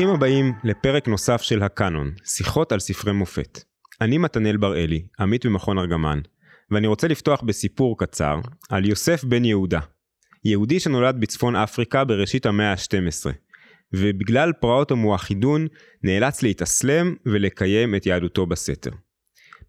ברוכים הבאים לפרק נוסף של הקאנון, שיחות על ספרי מופת. אני מתנאל בראלי, עמית במכון ארגמן, ואני רוצה לפתוח בסיפור קצר על יוסף בן יהודה. יהודי שנולד בצפון אפריקה בראשית המאה ה-12, ובגלל פרעות המואחידון נאלץ להתאסלם ולקיים את יהדותו בסתר.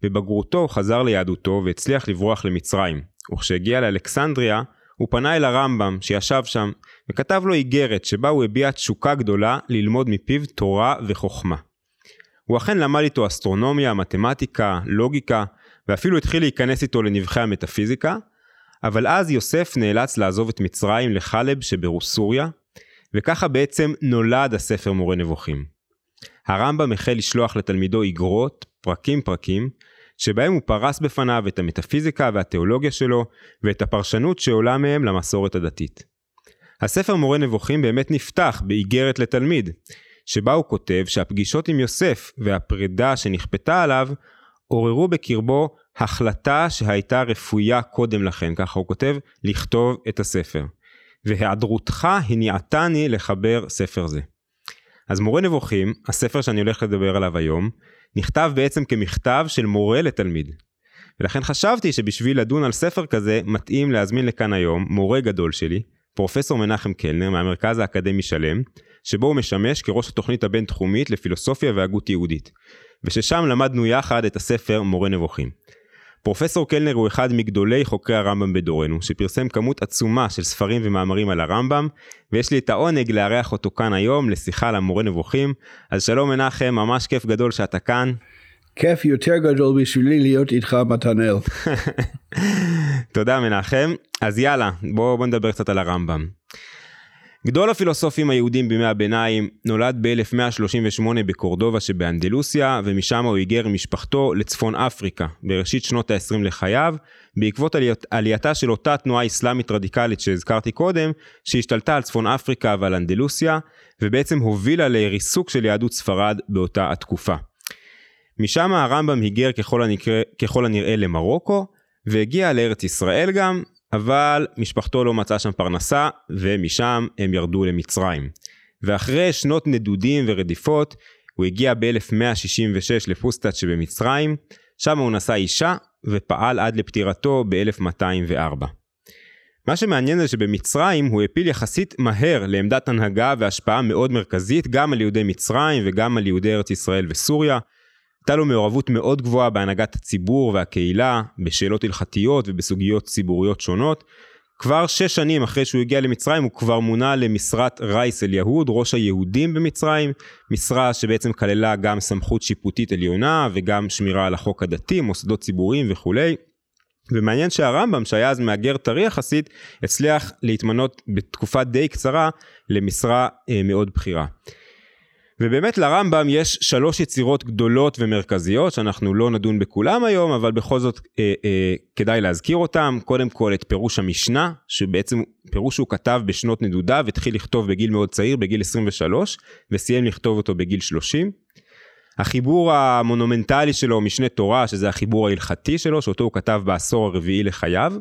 בבגרותו הוא חזר ליהדותו והצליח לברוח למצרים, וכשהגיע לאלכסנדריה הוא פנה אל הרמב"ם שישב שם וכתב לו איגרת שבה הוא הביע תשוקה גדולה ללמוד מפיו תורה וחוכמה. הוא אכן למד איתו אסטרונומיה, מתמטיקה, לוגיקה, ואפילו התחיל להיכנס איתו לנבחי המטאפיזיקה, אבל אז יוסף נאלץ לעזוב את מצרים לחלב שברוסוריה, וככה בעצם נולד הספר מורה נבוכים. הרמב"ם החל לשלוח לתלמידו איגרות, פרקים פרקים, שבהם הוא פרס בפניו את המטאפיזיקה והתיאולוגיה שלו, ואת הפרשנות שעולה מהם למסורת הדתית. הספר מורה נבוכים באמת נפתח באיגרת לתלמיד, שבה הוא כותב שהפגישות עם יוסף והפרידה שנכפתה עליו, עוררו בקרבו החלטה שהייתה רפויה קודם לכן, ככה הוא כותב, לכתוב את הספר. והיעדרותך הניעתני לחבר ספר זה. אז מורה נבוכים, הספר שאני הולך לדבר עליו היום, נכתב בעצם כמכתב של מורה לתלמיד. ולכן חשבתי שבשביל לדון על ספר כזה, מתאים להזמין לכאן היום מורה גדול שלי, פרופסור מנחם קלנר מהמרכז האקדמי שלם, שבו הוא משמש כראש התוכנית הבינתחומית לפילוסופיה והגות יהודית, וששם למדנו יחד את הספר מורה נבוכים. פרופסור קלנר הוא אחד מגדולי חוקרי הרמב"ם בדורנו, שפרסם כמות עצומה של ספרים ומאמרים על הרמב"ם, ויש לי את העונג לארח אותו כאן היום לשיחה על המורה נבוכים. אז שלום מנחם, ממש כיף גדול שאתה כאן. כיף יותר גדול בשבילי להיות איתך מתנאל. תודה מנחם. אז יאללה, בואו בוא נדבר קצת על הרמב"ם. גדול הפילוסופים היהודים בימי הביניים נולד ב-1138 בקורדובה שבאנדלוסיה ומשם הוא היגר עם משפחתו לצפון אפריקה בראשית שנות ה-20 לחייו בעקבות עליות, עלייתה של אותה תנועה אסלאמית רדיקלית שהזכרתי קודם שהשתלטה על צפון אפריקה ועל אנדלוסיה ובעצם הובילה לריסוק של יהדות ספרד באותה התקופה. משם הרמב"ם היגר ככל, הנקרא, ככל הנראה למרוקו והגיע לארץ ישראל גם אבל משפחתו לא מצאה שם פרנסה, ומשם הם ירדו למצרים. ואחרי שנות נדודים ורדיפות, הוא הגיע ב-1166 לפוסטת שבמצרים, שם הוא נשא אישה, ופעל עד לפטירתו ב-1204. מה שמעניין זה שבמצרים הוא הפיל יחסית מהר לעמדת הנהגה והשפעה מאוד מרכזית גם על יהודי מצרים וגם על יהודי ארץ ישראל וסוריה. הייתה לו מעורבות מאוד גבוהה בהנהגת הציבור והקהילה, בשאלות הלכתיות ובסוגיות ציבוריות שונות. כבר שש שנים אחרי שהוא הגיע למצרים הוא כבר מונה למשרת רייס אל יהוד, ראש היהודים במצרים, משרה שבעצם כללה גם סמכות שיפוטית עליונה וגם שמירה על החוק הדתי, מוסדות ציבוריים וכולי. ומעניין שהרמב"ם שהיה אז מהגר טרי יחסית, הצליח להתמנות בתקופה די קצרה למשרה אה, מאוד בכירה. ובאמת לרמב"ם יש שלוש יצירות גדולות ומרכזיות שאנחנו לא נדון בכולם היום אבל בכל זאת אה, אה, כדאי להזכיר אותם קודם כל את פירוש המשנה שבעצם פירוש שהוא כתב בשנות נדודיו התחיל לכתוב בגיל מאוד צעיר בגיל 23 וסיים לכתוב אותו בגיל 30. החיבור המונומנטלי שלו משנה תורה שזה החיבור ההלכתי שלו שאותו הוא כתב בעשור הרביעי לחייו.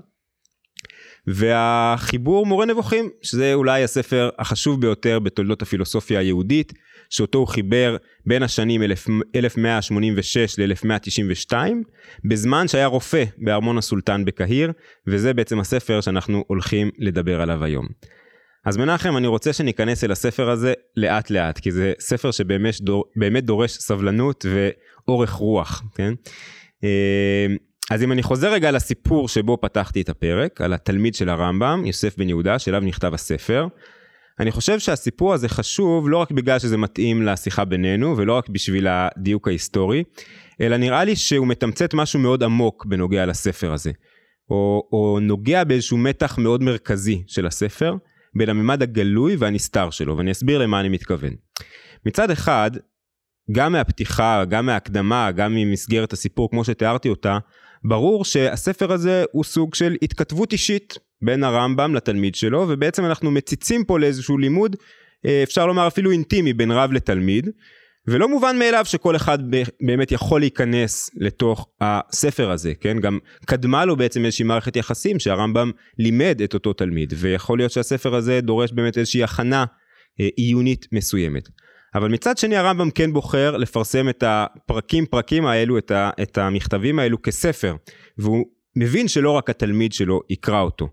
והחיבור מורה נבוכים שזה אולי הספר החשוב ביותר בתולדות הפילוסופיה היהודית שאותו הוא חיבר בין השנים 1186 ל-1192, בזמן שהיה רופא בארמון הסולטן בקהיר, וזה בעצם הספר שאנחנו הולכים לדבר עליו היום. אז מנחם, אני רוצה שניכנס אל הספר הזה לאט לאט, כי זה ספר שבאמת דור, דורש סבלנות ואורך רוח, כן? אה, אז אם אני חוזר רגע לסיפור שבו פתחתי את הפרק, על התלמיד של הרמב"ם, יוסף בן יהודה, שאליו נכתב הספר, אני חושב שהסיפור הזה חשוב לא רק בגלל שזה מתאים לשיחה בינינו ולא רק בשביל הדיוק ההיסטורי, אלא נראה לי שהוא מתמצת משהו מאוד עמוק בנוגע לספר הזה, או, או נוגע באיזשהו מתח מאוד מרכזי של הספר, בין הממד הגלוי והנסתר שלו, ואני אסביר למה אני מתכוון. מצד אחד, גם מהפתיחה, גם מההקדמה, גם ממסגרת הסיפור כמו שתיארתי אותה, ברור שהספר הזה הוא סוג של התכתבות אישית בין הרמב"ם לתלמיד שלו, ובעצם אנחנו מציצים פה לאיזשהו לימוד, אה, אפשר לומר אפילו אינטימי בין רב לתלמיד, ולא מובן מאליו שכל אחד באמת יכול להיכנס לתוך הספר הזה, כן? גם קדמה לו בעצם איזושהי מערכת יחסים שהרמב"ם לימד את אותו תלמיד, ויכול להיות שהספר הזה דורש באמת איזושהי הכנה אה, עיונית מסוימת. אבל מצד שני הרמב"ם כן בוחר לפרסם את הפרקים פרקים האלו, את, ה, את המכתבים האלו כספר, והוא מבין שלא רק התלמיד שלו יקרא אותו.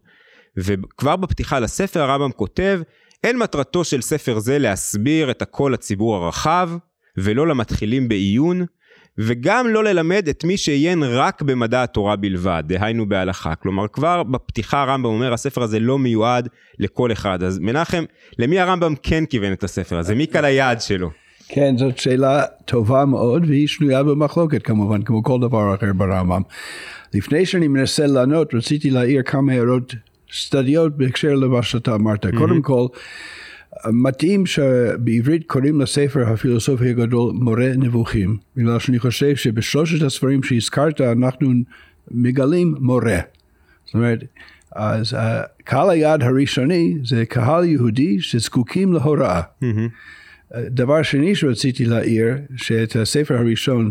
וכבר בפתיחה לספר הרמב"ם כותב, אין מטרתו של ספר זה להסביר את הכל לציבור הרחב, ולא למתחילים בעיון, וגם לא ללמד את מי שעיין רק במדע התורה בלבד, דהיינו בהלכה. כלומר, כבר בפתיחה הרמב"ם אומר, הספר הזה לא מיועד לכל אחד. אז מנחם, למי הרמב"ם כן כיוון את הספר הזה? מי קל היעד שלו? כן, זאת שאלה טובה מאוד, והיא שנויה במחלוקת כמובן, כמו כל דבר אחר ברמב"ם. לפני שאני מנסה לענות, רציתי להעיר כמה הערות צדדיות בהקשר למה שאתה אמרת. Mm-hmm. קודם כל, מתאים שבעברית קוראים לספר הפילוסופי הגדול מורה נבוכים, בגלל שאני חושב שבשלושת הספרים שהזכרת אנחנו מגלים מורה. זאת אומרת, אז קהל היעד הראשוני זה קהל יהודי שזקוקים להוראה. Mm-hmm. דבר שני שרציתי להעיר, שאת הספר הראשון,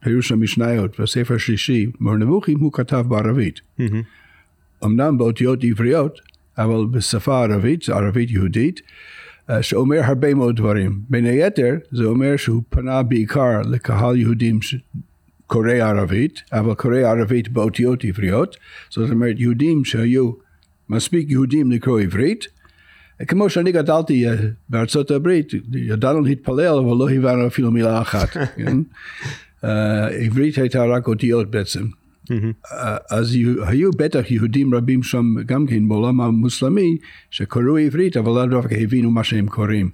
פירוש המשניות, והספר השלישי, מורה נבוכים, הוא כתב בערבית. Mm-hmm. אמנם באותיות עבריות, אבל בשפה ערבית, ערבית יהודית, אה, שאומר הרבה מאוד דברים. בין היתר, זה אומר שהוא פנה בעיקר לקהל יהודים קורא ערבית, אבל קורא ערבית באותיות עבריות, זאת אומרת יהודים שהיו מספיק יהודים לקרוא עברית, כמו שאני גדלתי אה, בארצות הברית, ידענו להתפלל אבל לא הבנו אפילו מילה אחת, כן? אה, עברית הייתה רק אותיות בעצם. Mm-hmm. אז היו בטח יהודים רבים שם גם כן בעולם המוסלמי שקראו עברית אבל לא דווקא הבינו מה שהם קוראים.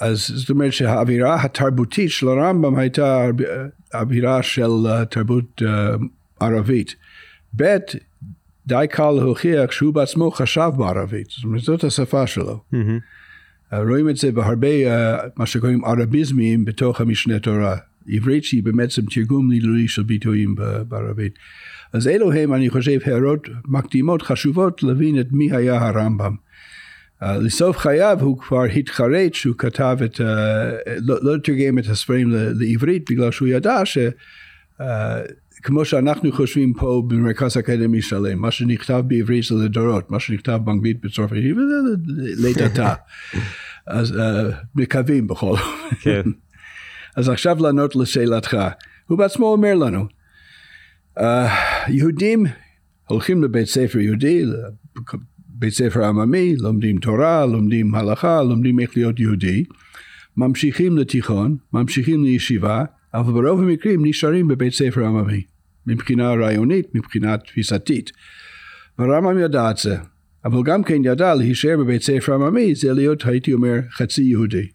אז זאת אומרת שהאווירה התרבותית של הרמב"ם הייתה אווירה של תרבות ערבית. ב' די קל להוכיח שהוא בעצמו חשב בערבית, זאת אומרת זאת השפה שלו. Mm-hmm. רואים את זה בהרבה מה שקוראים ערביזמים בתוך המשנה תורה. עברית שהיא בעצם תרגום מילולי של ביטויים בערבית. אז אלו הם, אני חושב, הערות מקדימות חשובות להבין את מי היה הרמב"ם. Uh, לסוף חייו הוא כבר התחרט שהוא כתב את, uh, לא, לא תרגם את הספרים לעברית בגלל שהוא ידע אה, uh, שאנחנו חושבים פה במרכז אקדמי שלם, מה שנכתב בעברית זה לדורות, מה שנכתב באנגלית בצרפתית לידתה. אז uh, מקווים בכל אופן. כן. אז עכשיו לענות לשאלתך. הוא בעצמו אומר לנו, uh, יהודים הולכים לבית ספר יהודי, בית ספר עממי, לומדים תורה, לומדים הלכה, לומדים איך להיות יהודי, ממשיכים לתיכון, ממשיכים לישיבה, אבל ברוב המקרים נשארים בבית ספר עממי, מבחינה רעיונית, מבחינה תפיסתית. והרמב"ם ידע את זה, אבל גם כן ידע להישאר בבית ספר עממי זה להיות, הייתי אומר, חצי יהודי.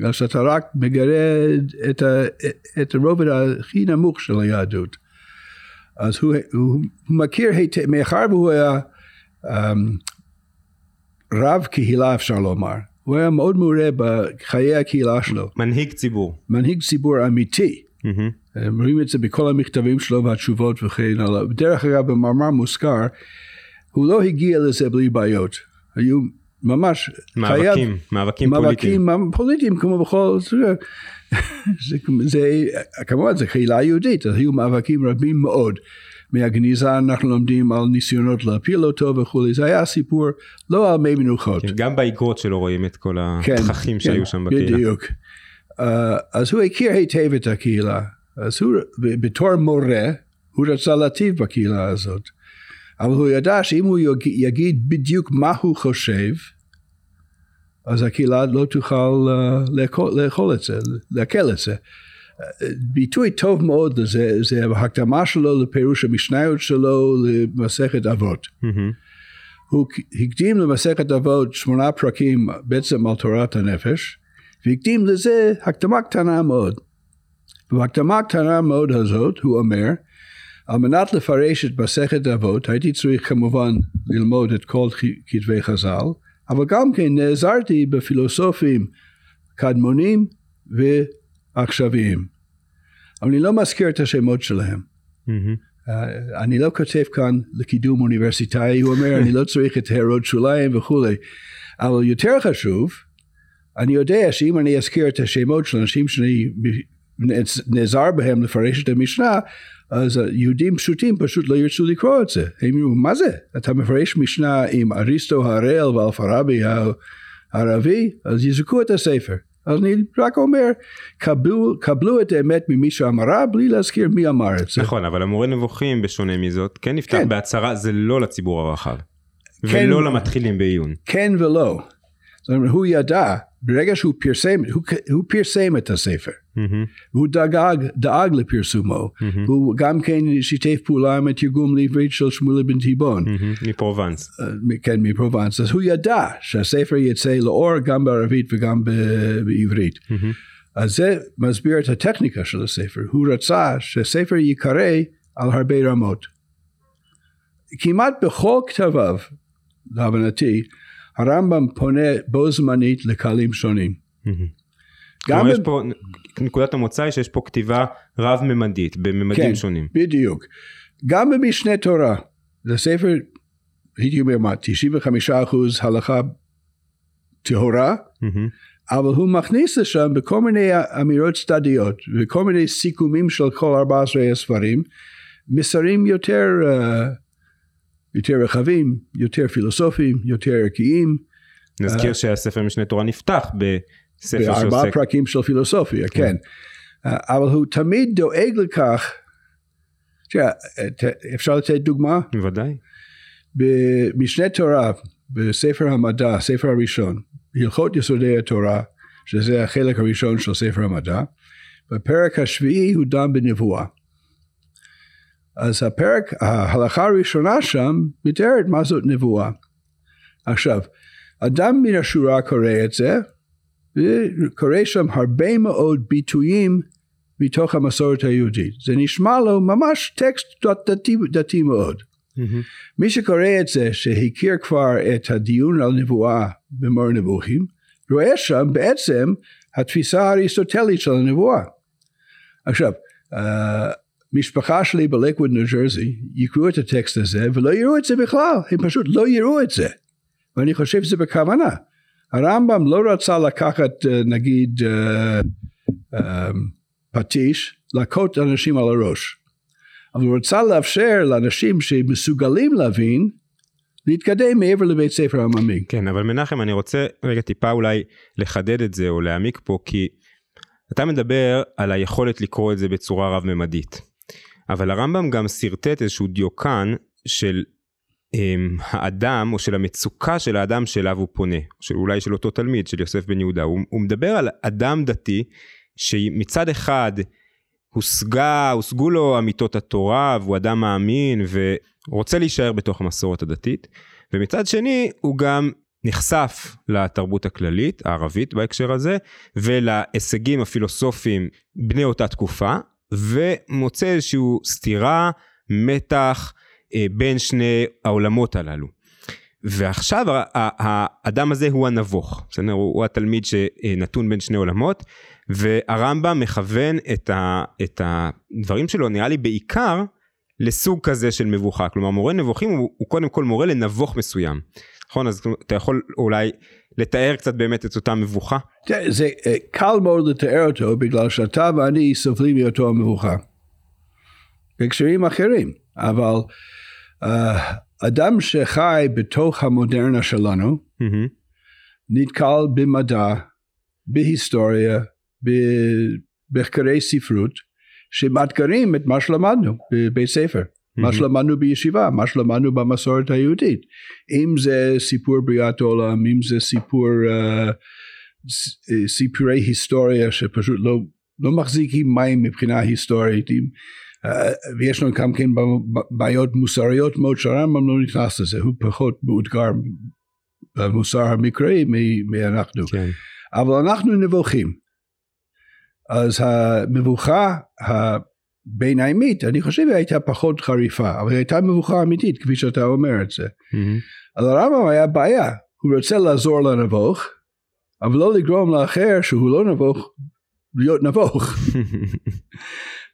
בגלל שאתה רק מגלה את, ה, את הרובד הכי נמוך של היהדות. אז הוא, הוא, הוא מכיר היטב, מאחר והוא היה um, רב קהילה אפשר לומר, הוא היה מאוד מעורה בחיי הקהילה שלו. מנהיג ציבור. מנהיג ציבור אמיתי. Mm-hmm. רואים את זה בכל המכתבים שלו והתשובות וכן הלאה. דרך אגב במאמר מוזכר, הוא לא הגיע לזה בלי בעיות. היו ממש מאבקים, חייב, מאבקים פוליטיים. מאבקים פוליטיים כמו בכל, זה, זה, זה כמובן זה קהילה יהודית, היו מאבקים רבים מאוד. מהגניזה אנחנו לומדים על ניסיונות להפיל אותו וכולי, זה היה סיפור לא על מי מנוחות. כן, גם באגרות שלו רואים את כל כן, התככים כן, שהיו שם בקהילה. בדיוק. Uh, אז הוא הכיר היטב את הקהילה, אז הוא בתור מורה, הוא רצה להטיב בקהילה הזאת. אבל הוא ידע שאם הוא יגיד בדיוק מה הוא חושב, אז הקהילה לא תוכל uh, לאכול, לאכול את זה, לעכל את זה. ביטוי טוב מאוד לזה, זה ההקדמה שלו לפירוש המשניות שלו למסכת אבות. Mm-hmm. הוא הקדים למסכת אבות שמונה פרקים בעצם על תורת הנפש, והקדים לזה הקדמה קטנה מאוד. בהקדמה הקטנה מאוד הזאת הוא אומר, על מנת לפרש את מסכת אבות הייתי צריך כמובן ללמוד את כל כתבי חז"ל, אבל גם כן נעזרתי בפילוסופים קדמונים ועכשוויים. אבל אני לא מזכיר את השמות שלהם. Mm-hmm. Uh, אני לא כותב כאן לקידום אוניברסיטאי, הוא אומר אני לא צריך את הערות שוליים וכולי, אבל יותר חשוב, אני יודע שאם אני אזכיר את השמות של אנשים שאני נעזר בהם לפרש את המשנה, אז יהודים פשוטים פשוט לא ירצו לקרוא את זה. הם יראו, מה זה? אתה מפרש משנה עם אריסטו הראל ואלפרבי הערבי, אז יזרקו את הספר. אז אני רק אומר, קבלו, קבלו את האמת ממי שאמרה בלי להזכיר מי אמר את זה. נכון, אבל המורה נבוכים בשונה מזאת, כן נפתח כן. בהצהרה, זה לא לציבור הרחב. כן. ולא למתחילים בעיון. כן ולא. זאת אומרת, הוא ידע, ברגע שהוא פרסם, הוא, הוא פרסם את הספר. מהמם, והוא דאג, דאג לפרסומו. מהמם, הוא גם כן שיתף פעולה עם התרגום לעברית של שמואל אבן תיבון. מהמם, מפרובנס. אה, כן, מפרובנס. אז הוא ידע שהספר יצא לאור גם בערבית וגם בעברית. מהמם, אז זה מסביר את הטכניקה של הספר. הוא רצה שהספר ייקרא על הרבה רמות. כמעט בכל כתביו, להבנתי, הרמב"ם פונה בו זמנית לקהלים שונים. גם יש פה, נקודת המוצא היא שיש פה כתיבה רב-ממדית, בממדים כן. שונים. בדיוק. גם במשנה תורה, זה ספר, הייתי אומר מה, 95 אחוז הלכה טהורה, אבל הוא מכניס לשם בכל מיני אמירות צדדיות וכל מיני סיכומים של כל 14 הספרים, מסרים יותר, uh, יותר רחבים, יותר פילוסופיים, יותר ערכיים, נזכיר שהספר משנה תורה נפתח בספר בארבעה שעוסק, פרקים של פילוסופיה, כן. Uh, אבל הוא תמיד דואג לכך, תראה, אפשר לתת דוגמה? בוודאי. במשנה תורה, בספר המדע, ספר הראשון, הלכות יסודי התורה, שזה החלק הראשון של ספר המדע, בפרק השביעי הוא דן בנבואה. אז הפרק, ההלכה הראשונה שם מתארת מה זאת נבואה. עכשיו, אדם מן השורה קורא את זה, וקורא שם הרבה מאוד ביטויים מתוך המסורת היהודית. זה נשמע לו ממש טקסט דתי, דתי מאוד. מהמם, מי שקורא את זה, שהכיר כבר את הדיון על נבואה במור נבוכים, רואה שם בעצם התפיסה האריסטוטלית של הנבואה. עכשיו, uh, משפחה שלי בלקווד ניו ג'רזי יקראו את הטקסט הזה ולא יראו את זה בכלל, הם פשוט לא יראו את זה. ואני חושב שזה בכוונה. הרמב"ם לא רצה לקחת uh, נגיד uh, uh, פטיש, להכות אנשים על הראש. אבל הוא רצה לאפשר לאנשים שמסוגלים להבין, להתקדם מעבר לבית ספר עממי. כן, אבל מנחם, אני רוצה רגע טיפה אולי לחדד את זה או להעמיק פה, כי אתה מדבר על היכולת לקרוא את זה בצורה רב-ממדית. אבל הרמב"ם גם שרטט איזשהו דיוקן של um, האדם, או של המצוקה של האדם שאליו הוא פונה, של, אולי של אותו תלמיד, של יוסף בן יהודה. הוא, הוא מדבר על אדם דתי, שמצד אחד הושגה, הושגו לו אמיתות התורה, והוא אדם מאמין, ורוצה להישאר בתוך המסורת הדתית, ומצד שני הוא גם נחשף לתרבות הכללית, הערבית בהקשר הזה, ולהישגים הפילוסופיים בני אותה תקופה, ומוצא איזושהי סתירה, מתח, אה, בין שני העולמות הללו. ועכשיו האדם הזה הוא הנבוך, בסדר? הוא, הוא התלמיד שנתון בין שני עולמות, והרמב"ם מכוון את, ה, את הדברים שלו, נראה לי בעיקר, לסוג כזה של מבוכה. כלומר, מורה נבוכים הוא, הוא קודם כל מורה לנבוך מסוים. נכון? אז אתה יכול אולי לתאר קצת באמת את אותה מבוכה? זה אה, קל מאוד לתאר אותו בגלל שאתה ואני סובלים מאותו המבוכה. בהקשרים אחרים, אבל uh, אדם שחי בתוך המודרנה שלנו נתקל במדע, בהיסטוריה, במחקרי ספרות, שמאתגרים את מה שלמדנו בבית ספר. מה. שלמדנו בישיבה, מה שלמדנו במסורת היהודית. אם זה סיפור בריאת העולם, אם זה סיפור, uh, סיפורי היסטוריה שפשוט לא, לא מחזיקים מים מבחינה היסטורית. אם, uh, ויש לנו גם כן בעיות מוסריות מאוד שהרמב"ם לא נכנס לזה, הוא פחות מאותגר במוסר המקראי מאנחנו. כן. אבל אנחנו נבוכים. אז המבוכה הביניימית, אני חושב היא הייתה פחות חריפה, אבל היא הייתה מבוכה אמיתית, כפי שאתה אומר את זה. מהמם, אבל הרמב"ם היה בעיה, הוא רוצה לעזור לנבוך, אבל לא לגרום לאחר שהוא לא נבוך, להיות נבוך.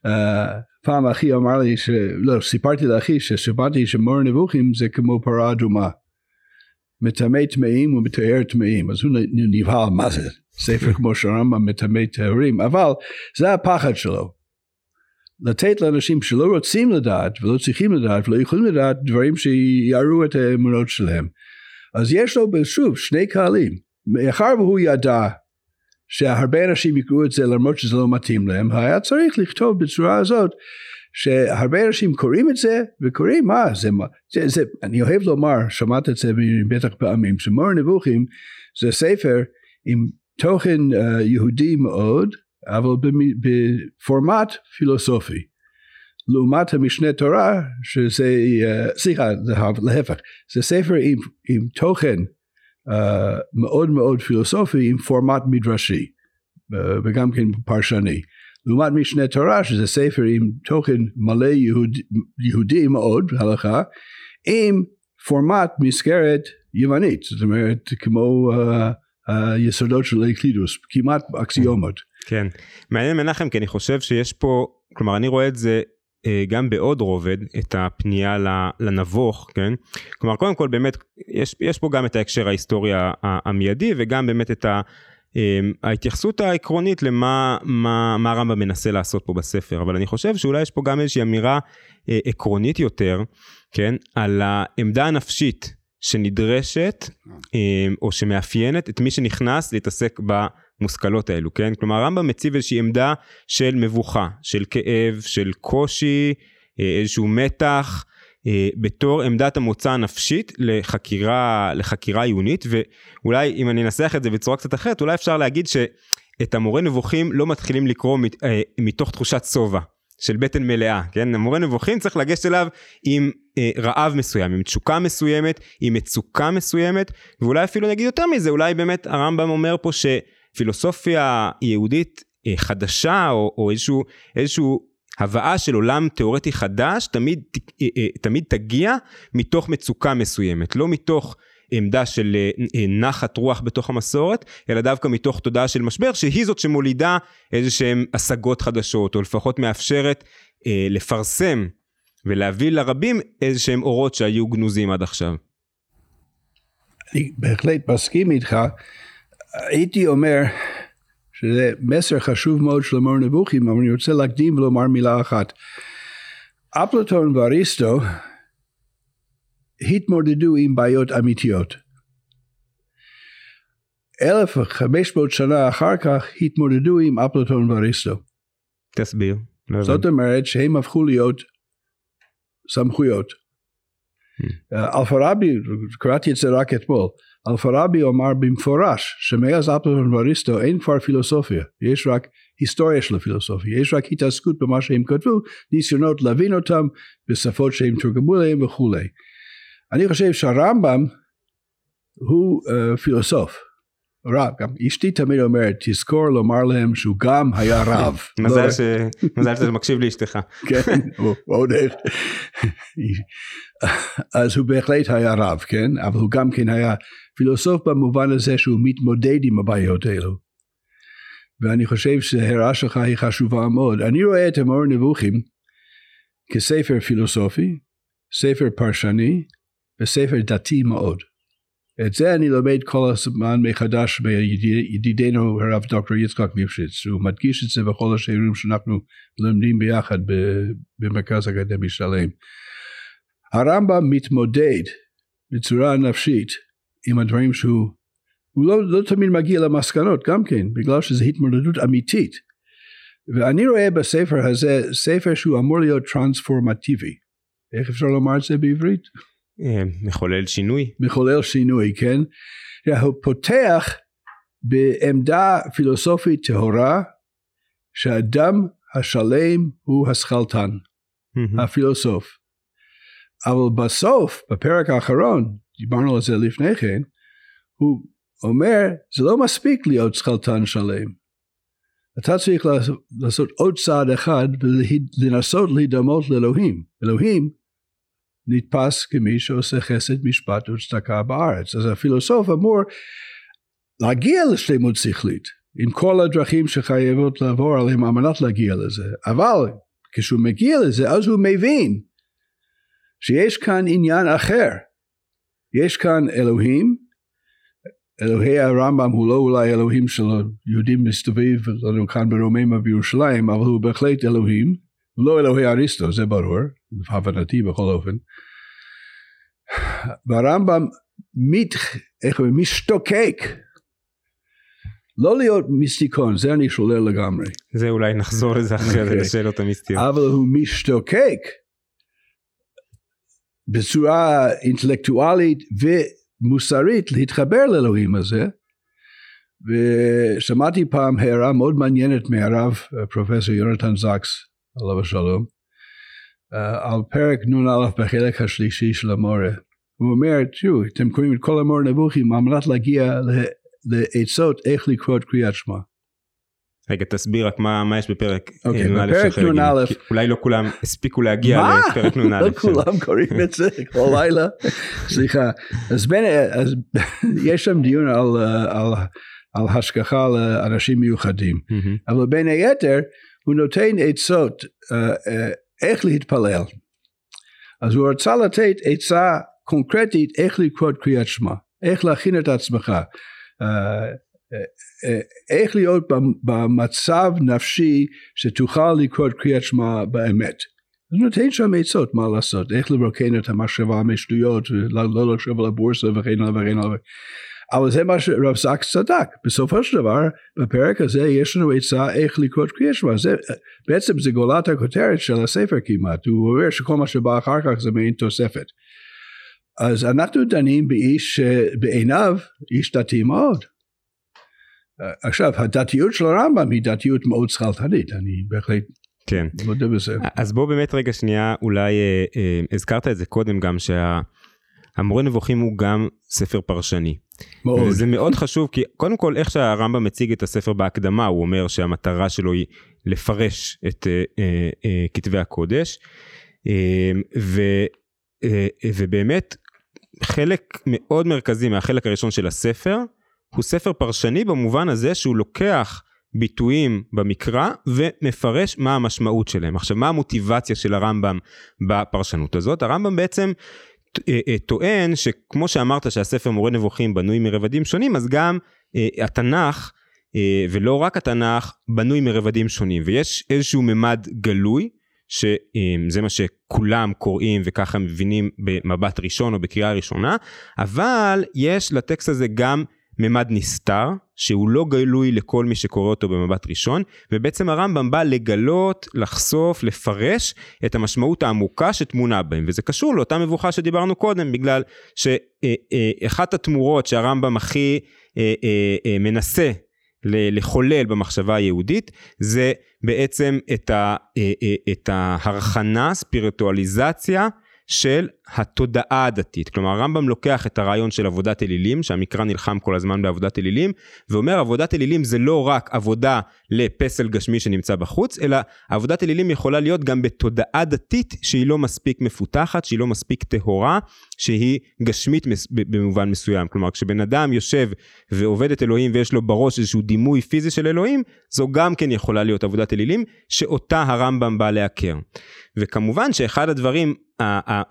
uh, פעם אחי אמר לי, ש... לא, סיפרתי לאחי ששמעתי שמור נבוכים זה כמו פרה אדומה. מטמא טמאים ומטהר טמאים, אז הוא נבהל מה זה, ספר כמו שהרמב"ם מטמא טהורים, אבל זה הפחד שלו. לתת לאנשים שלא רוצים לדעת ולא צריכים לדעת ולא יכולים לדעת דברים שיערו את האמונות שלהם. אז יש לו שוב שני קהלים, מאחר והוא ידע שהרבה אנשים יקראו את זה למרות שזה לא מתאים להם, היה צריך לכתוב בצורה הזאת שהרבה אנשים קוראים את זה וקוראים מה זה מה זה, זה אני אוהב לומר שמעת את זה בטח פעמים שמור נבוכים זה ספר עם תוכן uh, יהודי מאוד אבל בפורמט פילוסופי לעומת המשנה תורה שזה uh, סליחה להפך זה ספר עם, עם תוכן uh, מאוד מאוד פילוסופי עם פורמט מדרשי uh, וגם כן פרשני לעומת משנה תורה שזה ספר עם תוכן מלא יהוד, יהודי מאוד הלכה עם פורמט מסגרת יוונית זאת אומרת כמו uh, היסודות של אקלידוס כמעט אקסיומות. כן. מעניין מנחם כי אני חושב שיש פה כלומר אני רואה את זה אה, גם בעוד רובד את הפנייה לנבוך כן? כלומר קודם כל באמת יש, יש פה גם את ההקשר ההיסטורי המיידי וגם באמת את ה... אמ, ההתייחסות העקרונית למה מה, מה הרמב"ם מנסה לעשות פה בספר, אבל אני חושב שאולי יש פה גם איזושהי אמירה אה, עקרונית יותר, כן, על העמדה הנפשית שנדרשת אה, או שמאפיינת את מי שנכנס להתעסק במושכלות האלו, כן? כלומר הרמב"ם מציב איזושהי עמדה של מבוכה, של כאב, של קושי, אה, איזשהו מתח. אה, בתור עמדת המוצא הנפשית לחקירה, לחקירה עיונית, ואולי אם אני אנסח את זה בצורה קצת אחרת, אולי אפשר להגיד שאת המורה נבוכים לא מתחילים לקרוא אה, מתוך תחושת שובע. של בטן מלאה, כן? המורה נבוכים צריך לגשת אליו עם אה, רעב מסוים, עם תשוקה מסוימת, עם מצוקה מסוימת, ואולי אפילו נגיד יותר מזה, אולי באמת הרמב"ם אומר פה שפילוסופיה יהודית אה, חדשה, או, או איזשהו, איזשהו הבאה של עולם תיאורטי חדש תמיד, אה, אה, תמיד תגיע מתוך מצוקה מסוימת, לא מתוך עמדה של נחת רוח בתוך המסורת, אלא דווקא מתוך תודעה של משבר, שהיא זאת שמולידה איזה שהן השגות חדשות, או לפחות מאפשרת אה, לפרסם ולהביא לרבים איזה שהם אורות שהיו גנוזים עד עכשיו. אני בהחלט מסכים איתך. הייתי אומר, שזה מסר חשוב מאוד של אמור נבוכים, אבל אני רוצה להקדים ולומר מילה אחת. אפלטון ואריסטו התמודדו עם בעיות אמיתיות. 1500 שנה אחר כך התמודדו עם אפלטון ואריסטו. תסביר. לא זאת אומרת שהם הפכו להיות סמכויות. Hmm. אלפרבי, קראתי את זה רק אתמול, אלפרבי אמר במפורש שמאז אפלטון ואריסטו אין כבר פילוסופיה, יש רק היסטוריה של הפילוסופיה, יש רק התעסקות במה שהם כתבו, ניסיונות להבין אותם בשפות שהם תורגמו להם וכולי. אני חושב שהרמב"ם הוא uh, פילוסוף, רב, גם אשתי תמיד אומרת תזכור לומר להם שהוא גם היה רב. מזל שאתה מקשיב לאשתך. כן, עוד איך. אז הוא בהחלט היה רב, כן, אבל הוא גם כן היה פילוסוף במובן הזה שהוא מתמודד עם הבעיות האלו. ואני חושב שההערה שלך היא חשובה מאוד. אני רואה את אמור נבוכים כספר פילוסופי, ספר פרשני וספר דתי מאוד. את זה אני לומד כל הזמן מחדש מידידנו הרב דוקטור יצחק ליפשיץ, הוא מדגיש את זה בכל השיעורים שאנחנו לומדים ביחד במרכז אקדמי שלם. הרמב"ם מתמודד בצורה נפשית עם הדברים שהוא הוא לא, לא תמיד מגיע למסקנות גם כן בגלל שזו התמודדות אמיתית ואני רואה בספר הזה ספר שהוא אמור להיות טרנספורמטיבי איך אפשר לומר את זה בעברית? אה, מחולל שינוי. מחולל שינוי כן. הוא פותח בעמדה פילוסופית טהורה שהאדם השלם הוא השכלתן mm-hmm. הפילוסוף אבל בסוף בפרק האחרון דיברנו על זה לפני כן, הוא אומר, זה לא מספיק להיות שכלתן שלם. אתה צריך לעשות עוד צעד אחד ולנסות להידמות לאלוהים. אלוהים נתפס כמי שעושה חסד, משפט וצדקה בארץ. אז הפילוסוף אמור להגיע לשלמות שכלית, עם כל הדרכים שחייבות לעבור עליהם על מנת להגיע לזה. אבל כשהוא מגיע לזה, אז הוא מבין שיש כאן עניין אחר. יש כאן אלוהים, אלוהי הרמב"ם הוא לא אולי אלוהים של יהודים מסתובב לנו כאן ברוממה בירושלים, אבל הוא בהחלט אלוהים, לא אלוהי אריסטו, זה ברור, להבנתי בכל אופן. והרמב"ם מת, איך אומרים, משתוקק לא להיות מיסטיקון, זה אני שולל לגמרי. זה אולי נחזור לזה אחרי זה, אוקיי. לשאלות המיסטיות. אבל הוא משתוקק בצורה אינטלקטואלית ומוסרית להתחבר לאלוהים הזה. ושמעתי פעם הערה מאוד מעניינת מהרב פרופסור יונתן זקס, עליו השלום, אה, על פרק נ"א בחלק השלישי של המורה. הוא אומר, תראו, אתם קוראים את כל המורה נבוכים על מנת להגיע לעצות איך לקרוא את קריאת שמע. רגע, תסביר רק מה מה יש בפרק אוקיי, אה, נ"א בפרק של ג', נ"א. אולי לא כולם הספיקו להגיע מה? לפרק נ"א. לא כולם קוראים את זה כל לילה. סליחה. אז בין, אז יש שם דיון על, אה, על, על השגחה לאנשים מיוחדים. אבל בין היתר הוא נותן עצות אה, אה, איך להתפלל. אז הוא רצה לתת עצה קונקרטית איך לקרוא את קריאת שמע, איך להכין את עצמך, אה, איך להיות במ- במצב נפשי שתוכל לקרוא את קריאת שמע באמת. אז נותן שם עצות מה לעשות, איך לרוקן את המחשבה משטויות, ולא לא לחשוב על הבורסה וכן הלאה וכן הלאה. אבל זה מה שרב זקס צדק, בסופו של דבר בפרק הזה יש לנו עצה איך לקרוא את קריאת שמע, בעצם זה גולת הכותרת של הספר כמעט, הוא אומר שכל מה שבא אחר כך זה מעין תוספת. אז אנחנו דנים באיש שבעיניו איש דתי מאוד. עכשיו הדתיות של הרמב"ם היא דתיות מאוד שכלתנית, אני בהחלט כן. מודה בזה. אז בוא באמת רגע שנייה, אולי אה, אה, הזכרת את זה קודם גם, שהמורה נבוכים הוא גם ספר פרשני. מאוד. וזה מאוד חשוב, כי קודם כל איך שהרמב"ם מציג את הספר בהקדמה, הוא אומר שהמטרה שלו היא לפרש את אה, אה, אה, כתבי הקודש, אה, ו, אה, ובאמת חלק מאוד מרכזי מהחלק הראשון של הספר, הוא ספר פרשני במובן הזה שהוא לוקח ביטויים במקרא ומפרש מה המשמעות שלהם. עכשיו מה המוטיבציה של הרמב"ם בפרשנות הזאת? הרמב"ם בעצם אה, אה, טוען שכמו שאמרת שהספר מורה נבוכים בנוי מרבדים שונים אז גם אה, התנ"ך ולא רק התנ"ך בנוי מרבדים שונים ויש איזשהו ממד גלוי שזה מה שכולם קוראים וככה מבינים במבט ראשון או בקריאה ראשונה אבל יש לטקסט הזה גם ממד נסתר שהוא לא גלוי לכל מי שקורא אותו במבט ראשון ובעצם הרמב"ם בא לגלות, לחשוף, לפרש את המשמעות העמוקה שטמונה בהם. וזה קשור לאותה מבוכה שדיברנו קודם בגלל שאחת התמורות שהרמב"ם הכי אה, אה, אה, מנסה לחולל במחשבה היהודית זה בעצם את, ההרחנה, ספיריטואליזציה של התודעה הדתית. כלומר הרמב"ם לוקח את הרעיון של עבודת אלילים, שהמקרא נלחם כל הזמן בעבודת אלילים, ואומר עבודת אלילים זה לא רק עבודה לפסל גשמי שנמצא בחוץ, אלא עבודת אלילים יכולה להיות גם בתודעה דתית שהיא לא מספיק מפותחת, שהיא לא מספיק טהורה, שהיא גשמית במובן מסוים. כלומר כשבן אדם יושב ועובד את אלוהים ויש לו בראש איזשהו דימוי פיזי של אלוהים, זו גם כן יכולה להיות עבודת אלילים, שאותה הרמב"ם בא לעקר. וכמובן שאחד הדברים, ה- ה-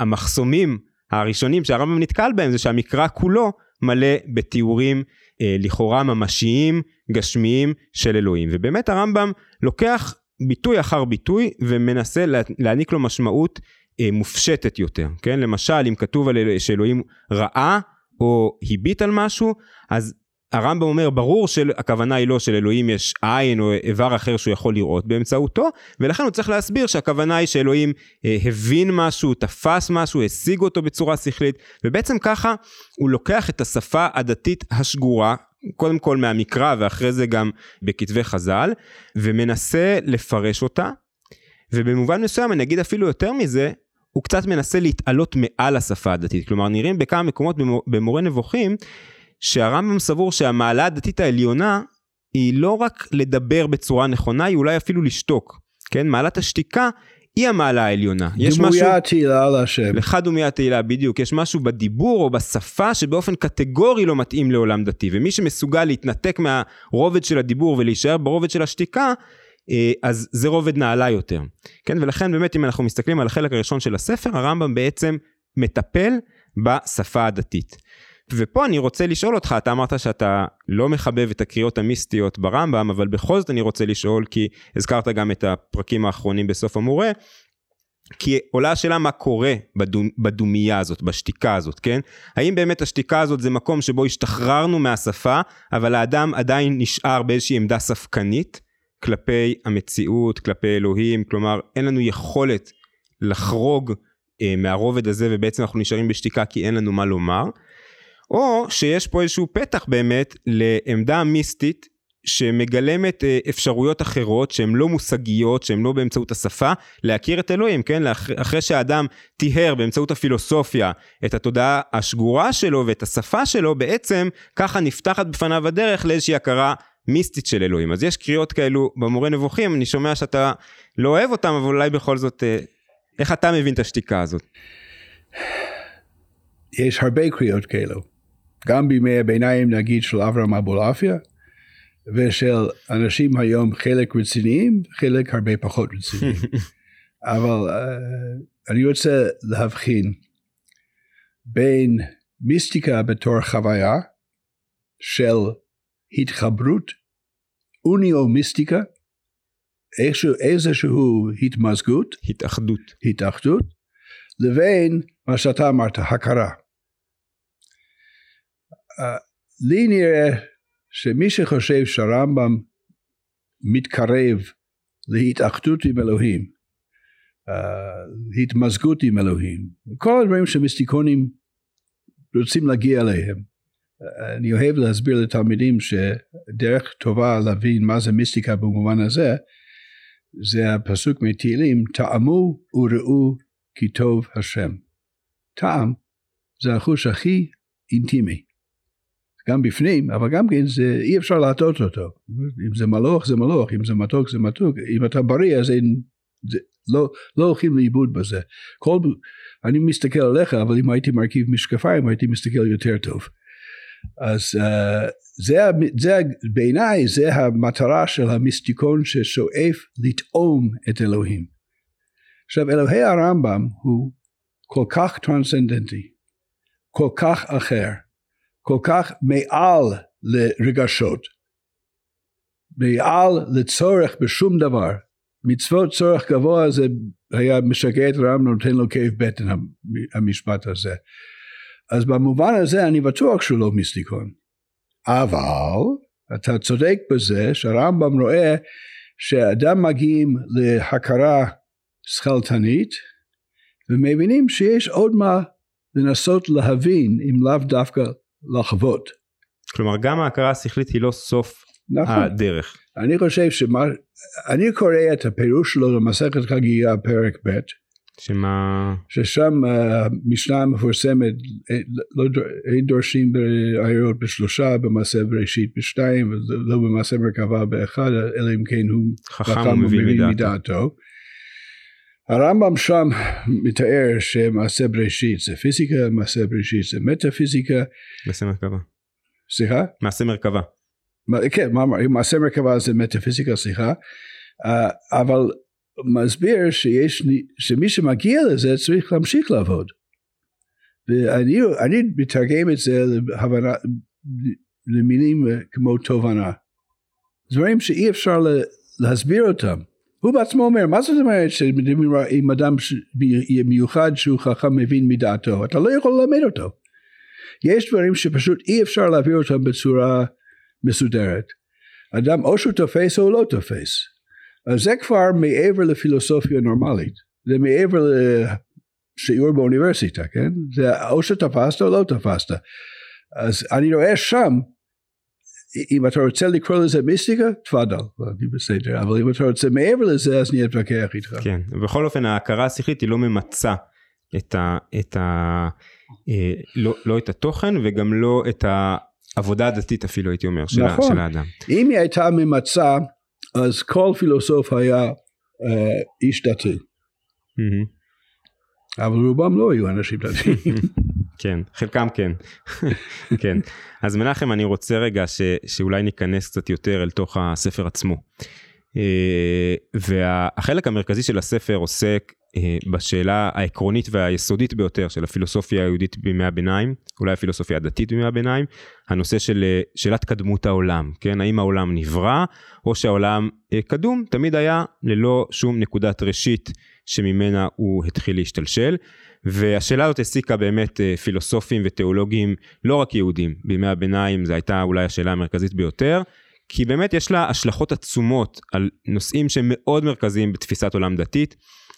המחסומים הראשונים שהרמב"ם נתקל בהם זה שהמקרא כולו מלא בתיאורים אה, לכאורה ממשיים, גשמיים של אלוהים. ובאמת הרמב"ם לוקח ביטוי אחר ביטוי ומנסה לה, להעניק לו משמעות אה, מופשטת יותר, כן? למשל אם כתוב על אל- שאלוהים ראה או הביט על משהו, אז הרמב"ם אומר ברור שהכוונה היא לא שלאלוהים יש עין או איבר אחר שהוא יכול לראות באמצעותו ולכן הוא צריך להסביר שהכוונה היא שאלוהים אה, הבין משהו, תפס משהו, השיג אותו בצורה שכלית ובעצם ככה הוא לוקח את השפה הדתית השגורה קודם כל מהמקרא ואחרי זה גם בכתבי חז"ל ומנסה לפרש אותה ובמובן מסוים אני אגיד אפילו יותר מזה הוא קצת מנסה להתעלות מעל השפה הדתית. כלומר נראים בכמה מקומות במור- במורה נבוכים שהרמב"ם סבור שהמעלה הדתית העליונה היא לא רק לדבר בצורה נכונה, היא אולי אפילו לשתוק. כן, מעלת השתיקה היא המעלה העליונה. יש משהו... דמויה תהילה להשם. לך דומיה תהילה, בדיוק. יש משהו בדיבור או בשפה שבאופן קטגורי לא מתאים לעולם דתי, ומי שמסוגל להתנתק מהרובד של הדיבור ולהישאר ברובד של השתיקה, אה, אז זה רובד נעלה יותר. כן, ולכן באמת אם אנחנו מסתכלים על החלק הראשון של הספר, הרמב"ם בעצם מטפל בשפה הדתית. ופה אני רוצה לשאול אותך, אתה אמרת שאתה לא מחבב את הקריאות המיסטיות ברמב"ם, אבל בכל זאת אני רוצה לשאול, כי הזכרת גם את הפרקים האחרונים בסוף המורה, כי עולה השאלה מה קורה בדומ, בדומייה הזאת, בשתיקה הזאת, כן? האם באמת השתיקה הזאת זה מקום שבו השתחררנו מהשפה, אבל האדם עדיין נשאר באיזושהי עמדה ספקנית כלפי המציאות, כלפי אלוהים, כלומר אין לנו יכולת לחרוג אה, מהרובד הזה ובעצם אנחנו נשארים בשתיקה כי אין לנו מה לומר, או שיש פה איזשהו פתח באמת לעמדה מיסטית שמגלמת אה, אפשרויות אחרות שהן לא מושגיות, שהן לא באמצעות השפה, להכיר את אלוהים, כן? אחרי שהאדם טיהר באמצעות הפילוסופיה את התודעה השגורה שלו ואת השפה שלו, בעצם ככה נפתחת בפניו הדרך לאיזושהי הכרה מיסטית של אלוהים. אז יש קריאות כאלו במורה נבוכים, אני שומע שאתה לא אוהב אותם, אבל אולי בכל זאת, אה, איך אתה מבין את השתיקה הזאת? יש הרבה קריאות כאלו. גם בימי הביניים נגיד של אברהם אבולעפיה, ושל אנשים היום חלק רציניים, חלק הרבה פחות רציניים. אבל uh, אני רוצה להבחין בין מיסטיקה בתור חוויה של התחברות, אוניו-מיסטיקה, איזשהו התמזגות, התאחדות, התאחדות, לבין מה שאתה אמרת, הכרה. לי נראה שמי שחושב שהרמב"ם מתקרב להתאחדות עם אלוהים, uh, התמזגות עם אלוהים, כל הדברים שמיסטיקונים רוצים להגיע אליהם. אני אוהב להסביר לתלמידים שדרך טובה להבין מה זה מיסטיקה במובן הזה, זה הפסוק מתהילים, טעמו וראו כי טוב השם. טעם זה החוש הכי אינטימי. גם בפנים, אבל גם כן זה, אי אפשר להטות אותו. אם זה מלוך זה מלוך, אם זה מתוק זה מתוק, אם אתה בריא אז אין, זה, לא, לא הולכים לאיבוד בזה. כל, אני מסתכל עליך, אבל אם הייתי מרכיב משקפיים הייתי מסתכל יותר טוב. אז uh, זה, זה בעיניי זה המטרה של המיסטיקון ששואף לטעום את אלוהים. עכשיו אלוהי הרמב"ם הוא כל כך טרנסצנדנטי, כל כך אחר, כל כך מעל לרגשות, מעל לצורך בשום דבר. מצוות צורך גבוה זה היה משגע את הרמב"ם נותן לו כאב בטן המשפט הזה. אז במובן הזה אני בטוח שהוא לא מיסטיקון. אבל אתה צודק בזה שהרמב"ם רואה שאדם מגיעים להכרה שכלתנית ומבינים שיש עוד מה לנסות להבין אם לאו דווקא לחוות. כלומר גם ההכרה השכלית היא לא סוף נכון. הדרך. אני חושב שמה, אני קורא את הפירוש שלו למסכת חגיגה פרק ב' שמה... ששם המשנה המפורסמת, אה, לא, אין דורשים בעיירות בשלושה, במעשה בראשית בשתיים, ולא במעשה מרכבה באחד, אלא אם כן הוא חכם ומבין מדעתו. הרמב"ם שם מתאר שמעשה בראשית זה פיזיקה, מעשה בראשית זה מטאפיזיקה. מעשה מרכבה. סליחה? מעשה מרכבה. כן, מעשה מרכבה זה מטאפיזיקה, סליחה. אבל מסביר שיש, שמי שמגיע לזה צריך להמשיך לעבוד. ואני מתרגם את זה להבנה, למילים כמו תובנה. דברים שאי אפשר להסביר אותם. הוא בעצמו אומר, מה זאת אומרת שמדברים עם אדם מיוחד שהוא חכם מבין מדעתו? אתה לא יכול ללמד אותו. יש דברים שפשוט אי אפשר להעביר אותם בצורה מסודרת. אדם או שהוא תופס או לא תופס. אז זה כבר מעבר לפילוסופיה נורמלית. זה מעבר לשיעור באוניברסיטה, כן? זה או שתפסת או לא תפסת. אז אני רואה שם אם אתה רוצה לקרוא לזה מיסטיקה, תפאדל, אני בסדר, אבל אם אתה רוצה מעבר לזה, אז אני אתווכח איתך. כן, בכל אופן ההכרה השכלית היא לא ממצה את ה... את ה אה, לא, לא את התוכן וגם לא את העבודה הדתית אפילו הייתי אומר של, נכון. של האדם. אם היא הייתה ממצה אז כל פילוסוף היה אה, איש דתי. Mm-hmm. אבל רובם לא היו אנשים דתיים. כן, חלקם כן. כן. אז מנחם, אני רוצה רגע ש, שאולי ניכנס קצת יותר אל תוך הספר עצמו. אה, והחלק המרכזי של הספר עוסק אה, בשאלה העקרונית והיסודית ביותר של הפילוסופיה היהודית בימי הביניים, אולי הפילוסופיה הדתית בימי הביניים, הנושא של אה, שאלת קדמות העולם, כן? האם העולם נברא או שהעולם קדום, תמיד היה ללא שום נקודת ראשית שממנה הוא התחיל להשתלשל. והשאלה הזאת העסיקה באמת אה, פילוסופים ותיאולוגים לא רק יהודים בימי הביניים זו הייתה אולי השאלה המרכזית ביותר כי באמת יש לה השלכות עצומות על נושאים שהם מאוד מרכזיים בתפיסת עולם דתית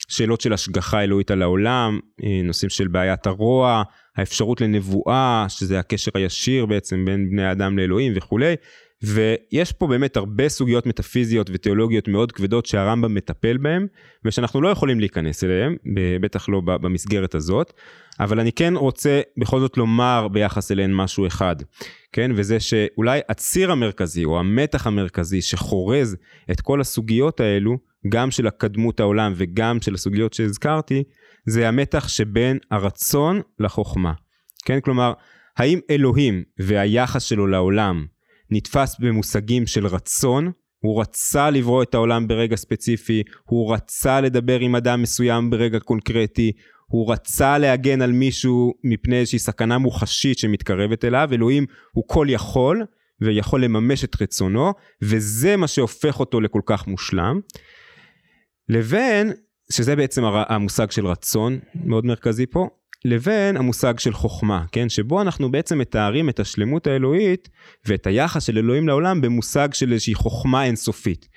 שאלות של השגחה אלוהית על העולם אה, נושאים של בעיית הרוע האפשרות לנבואה שזה הקשר הישיר בעצם בין בני אדם לאלוהים וכולי ויש פה באמת הרבה סוגיות מטאפיזיות ותיאולוגיות מאוד כבדות שהרמב"ם מטפל בהן ושאנחנו לא יכולים להיכנס אליהן, בטח לא במסגרת הזאת, אבל אני כן רוצה בכל זאת לומר ביחס אליהן משהו אחד, כן, וזה שאולי הציר המרכזי או המתח המרכזי שחורז את כל הסוגיות האלו, גם של הקדמות העולם וגם של הסוגיות שהזכרתי, זה המתח שבין הרצון לחוכמה, כן, כלומר, האם אלוהים והיחס שלו לעולם נתפס במושגים של רצון, הוא רצה לברוא את העולם ברגע ספציפי, הוא רצה לדבר עם אדם מסוים ברגע קונקרטי, הוא רצה להגן על מישהו מפני איזושהי סכנה מוחשית שמתקרבת אליו, אלוהים הוא כל יכול ויכול לממש את רצונו, וזה מה שהופך אותו לכל כך מושלם. לבין, שזה בעצם המושג של רצון מאוד מרכזי פה, לבין המושג של חוכמה, כן? שבו אנחנו בעצם מתארים את השלמות האלוהית ואת היחס של אלוהים לעולם במושג של איזושהי חוכמה אינסופית,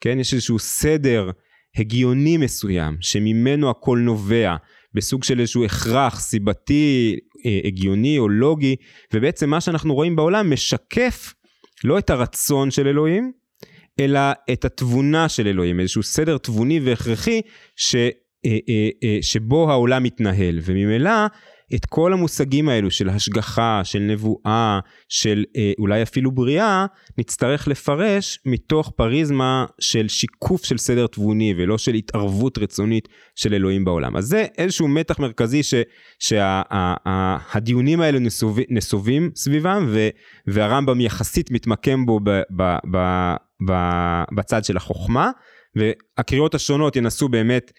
כן? יש איזשהו סדר הגיוני מסוים שממנו הכל נובע בסוג של איזשהו הכרח סיבתי אה, הגיוני או לוגי ובעצם מה שאנחנו רואים בעולם משקף לא את הרצון של אלוהים אלא את התבונה של אלוהים איזשהו סדר תבוני והכרחי ש... אה, אה, אה, שבו העולם מתנהל וממילא את כל המושגים האלו של השגחה, של נבואה, של אולי אפילו בריאה, נצטרך לפרש מתוך פריזמה של שיקוף של סדר תבוני ולא של התערבות רצונית של אלוהים בעולם. אז זה איזשהו מתח מרכזי שהדיונים שה, האלו נסוב, נסובים סביבם ו, והרמב"ם יחסית מתמקם בו ב, ב, ב, ב, בצד של החוכמה והקריאות השונות ינסו באמת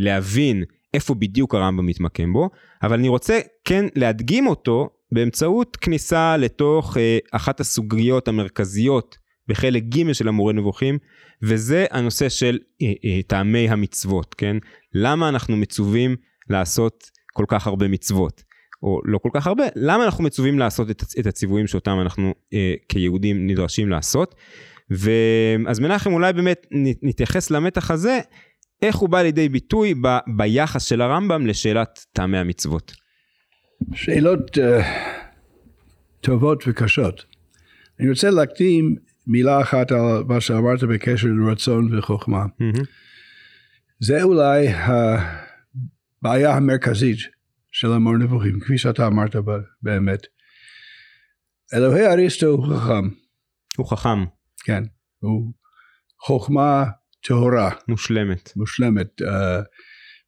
להבין איפה בדיוק הרמב"ם מתמקם בו, אבל אני רוצה כן להדגים אותו באמצעות כניסה לתוך אה, אחת הסוגיות המרכזיות בחלק ג' של המורה נבוכים, וזה הנושא של אה, אה, טעמי המצוות, כן? למה אנחנו מצווים לעשות כל כך הרבה מצוות? או לא כל כך הרבה, למה אנחנו מצווים לעשות את, את הציוויים שאותם אנחנו אה, כיהודים נדרשים לעשות? ואז מנחם אולי באמת נתייחס למתח הזה איך הוא בא לידי ביטוי ב, ביחס של הרמב"ם לשאלת טעמי המצוות. שאלות uh, טובות וקשות. אני רוצה להקדים מילה אחת על מה שאמרת בקשר לרצון וחוכמה. Mm-hmm. זה אולי הבעיה המרכזית של המור נבוכים, כפי שאתה אמרת באמת. אלוהי אריסטו הוא חכם. הוא חכם. כן, הוא חוכמה טהורה. מושלמת. מושלמת.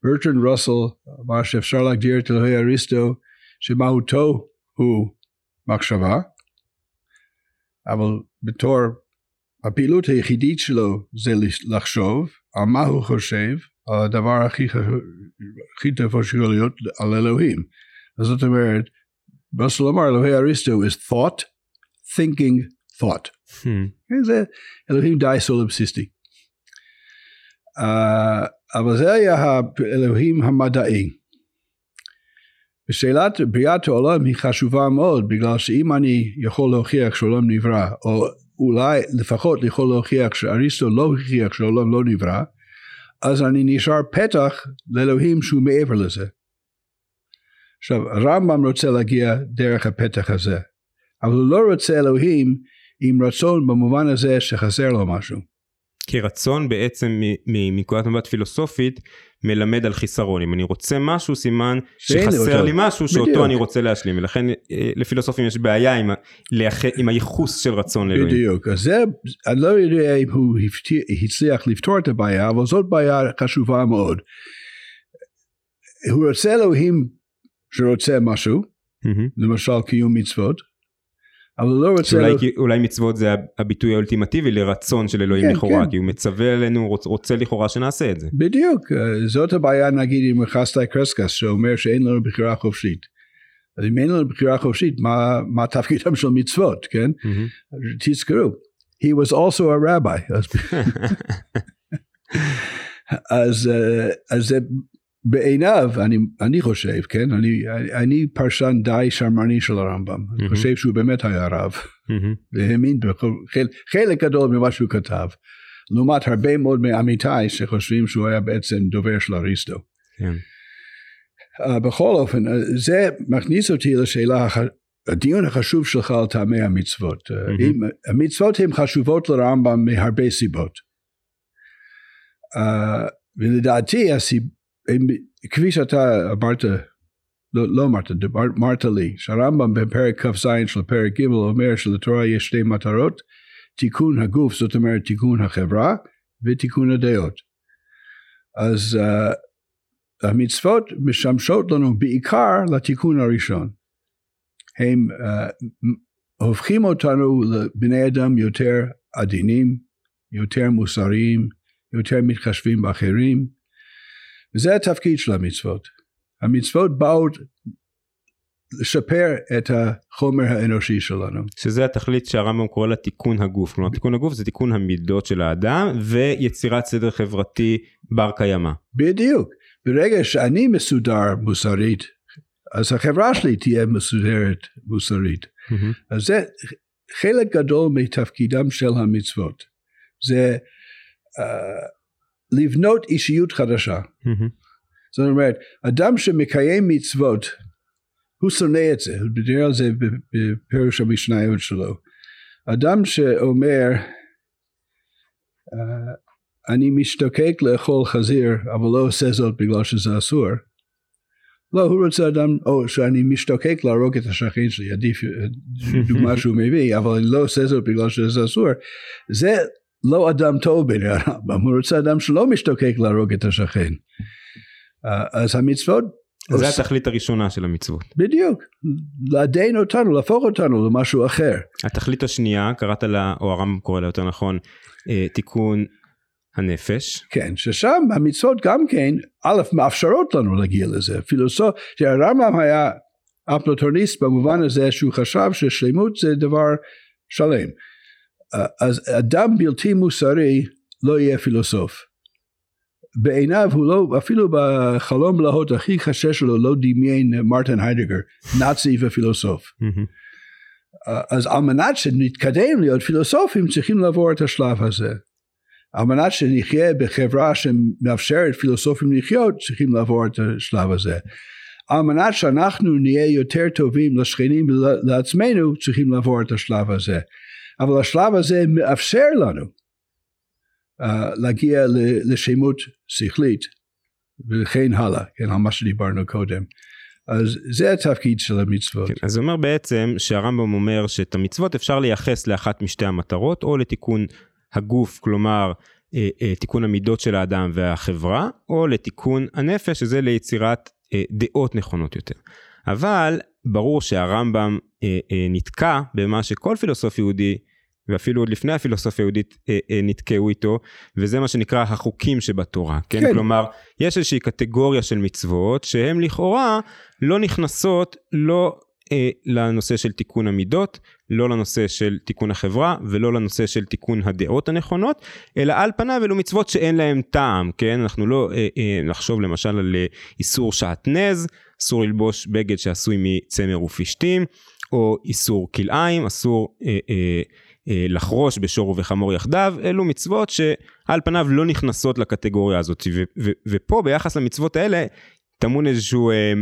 ברטרן uh, רוסל אמר שאפשר להגדיר את אלוהי אריסטו שמהותו הוא מחשבה, אבל בתור הפעילות היחידית שלו זה לחשוב על מה הוא חושב, על הדבר הכי, הכי טוב שיכול להיות על אלוהים. אז זאת אומרת, רוסל אמר אלוהי אריסטו is thought, thinking, thought. Hmm. זה אלוהים די סולבסיסטי. Uh, אבל זה היה האלוהים המדעי. ושאלת בריאת העולם היא חשובה מאוד בגלל שאם אני יכול להוכיח שהעולם נברא או אולי לפחות יכול להוכיח שאריסטו לא הוכיח שהעולם לא נברא אז אני נשאר פתח לאלוהים שהוא מעבר לזה. עכשיו הרמב"ם רוצה להגיע דרך הפתח הזה אבל הוא לא רוצה אלוהים עם רצון במובן הזה שחסר לו משהו. כי רצון בעצם מנקודת מבט פילוסופית מלמד על חיסרון אם אני רוצה משהו סימן שחסר לי משהו שאותו בדיוק. אני רוצה להשלים ולכן אה, לפילוסופים יש בעיה עם. עם הייחוס של רצון לאלוהים. בדיוק אז זה אני לא יודע אם הוא הצליח לפתור את הבעיה אבל זאת בעיה חשובה מאוד. הוא רוצה אלוהים שרוצה משהו mm-hmm. למשל קיום מצוות אבל לא רוצה... אולי, לא... אולי מצוות זה הביטוי האולטימטיבי לרצון של אלוהים כן, לכאורה, כן. כי הוא מצווה עלינו, רוצ, רוצה לכאורה שנעשה את זה. בדיוק, אה, זאת הבעיה נגיד עם חסטאי קרסקס, שאומר שאין לנו בחירה חופשית. אז אם אין לנו בחירה חופשית, מה, מה תפקידם של מצוות, כן? Mm-hmm. תזכרו, he was also a rabbi. אז, אה, אז זה בעיניו, אני, אני חושב, כן, אני, אני פרשן די שמרני של הרמב"ם, אני מהמם. חושב שהוא באמת היה רב, מהמם. והאמין בכל, חלק, חלק גדול ממה שהוא כתב, לעומת הרבה מאוד מעמיתיי שחושבים שהוא היה בעצם דובר של אריסטו. כן. Uh, בכל אופן, uh, זה מכניס אותי לשאלה, הח- הדיון החשוב שלך על טעמי המצוות. מהמם. אם, המצוות הן חשובות לרמב"ם מהרבה סיבות. Uh, ולדעתי, הסיב... כפי שאתה אמרת, לא, לא אמרת, אמרת לי, שהרמב"ם בפרק כ"ז של פרק ג' אומר שלתורה יש שתי מטרות, תיקון הגוף, זאת אומרת תיקון החברה, ותיקון הדעות. אז uh, המצוות משמשות לנו בעיקר לתיקון הראשון. הם uh, הופכים אותנו לבני אדם יותר עדינים, יותר מוסריים, יותר מתחשבים באחרים, וזה התפקיד של המצוות. המצוות באו לשפר את החומר האנושי שלנו. שזה התכלית שהרמב"ם קורא לה תיקון הגוף. כלומר תיקון הגוף זה תיקון המידות של האדם ויצירת סדר חברתי בר קיימא. בדיוק. ברגע שאני מסודר מוסרית, אז החברה שלי תהיה מסודרת מוסרית. מהמם. אז זה חלק גדול מתפקידם של המצוות. זה uh, לבנות אישיות חדשה. מהמם. זאת אומרת, אדם שמקיים מצוות, הוא שונא את זה, הוא דיבר על זה בפירוש המשניות שלו. אדם שאומר, uh, אני משתוקק לאכול חזיר, אבל לא עושה זאת בגלל שזה אסור. לא, הוא רוצה אדם, או שאני משתוקק להרוג את השכן שלי, עדיף אה, דוגמה שהוא מביא, אבל אני לא עושה זאת בגלל שזה אסור. זה לא אדם טוב בעיני הרמב"ם, הוא רוצה אדם שלא משתוקק להרוג את השכן. אז המצוות, זה עוש- התכלית הראשונה של המצוות. בדיוק, לעדן אותנו, להפוך אותנו למשהו אחר. התכלית השנייה קראת לה או הרמב"ם קורא לה יותר נכון אה, תיקון הנפש. כן, ששם המצוות גם כן, א', מאפשרות לנו להגיע לזה. פילוסוף, שהרמב"ם היה אפלטוניסט במובן הזה שהוא חשב ששלמות זה דבר שלם. אז אדם בלתי מוסרי לא יהיה פילוסוף. בעיניו הוא לא, אפילו בחלום להות הכי קשה שלו לא דמיין מרטין היידגר, נאצי ופילוסוף. אז על מנת שנתקדם להיות פילוסופים צריכים לעבור את השלב הזה. על מנת שנחיה בחברה שמאפשרת פילוסופים לחיות צריכים לעבור את השלב הזה. על מנת שאנחנו נהיה יותר טובים לשכנים ולעצמנו צריכים לעבור את השלב הזה. אבל השלב הזה מאפשר לנו uh, להגיע ל- לשמות שכלית וכן הלאה, כן, על מה שדיברנו קודם. אז זה התפקיד של המצוות. כן, אז זה אומר בעצם שהרמב"ם אומר שאת המצוות אפשר לייחס לאחת משתי המטרות או לתיקון הגוף כלומר אה, אה, תיקון המידות של האדם והחברה או לתיקון הנפש שזה ליצירת אה, דעות נכונות יותר. אבל ברור שהרמב"ם אה, אה, נתקע במה שכל פילוסוף יהודי ואפילו עוד לפני הפילוסופיה היהודית אה, אה, נתקעו איתו וזה מה שנקרא החוקים שבתורה כן, כן. כלומר יש איזושהי קטגוריה של מצוות שהן לכאורה לא נכנסות לא אה, לנושא של תיקון המידות לא לנושא של תיקון החברה ולא לנושא של תיקון הדעות הנכונות אלא על פניו אלו מצוות שאין להם טעם כן אנחנו לא אה, אה, נחשוב למשל על אה, איסור שעטנז אסור ללבוש בגד שעשוי מצמר ופשתים או איסור כלאיים אסור אה, אה, לחרוש בשור ובחמור יחדיו אלו מצוות שעל פניו לא נכנסות לקטגוריה הזאת ו- ו- ופה ביחס למצוות האלה טמון איזשהו אה,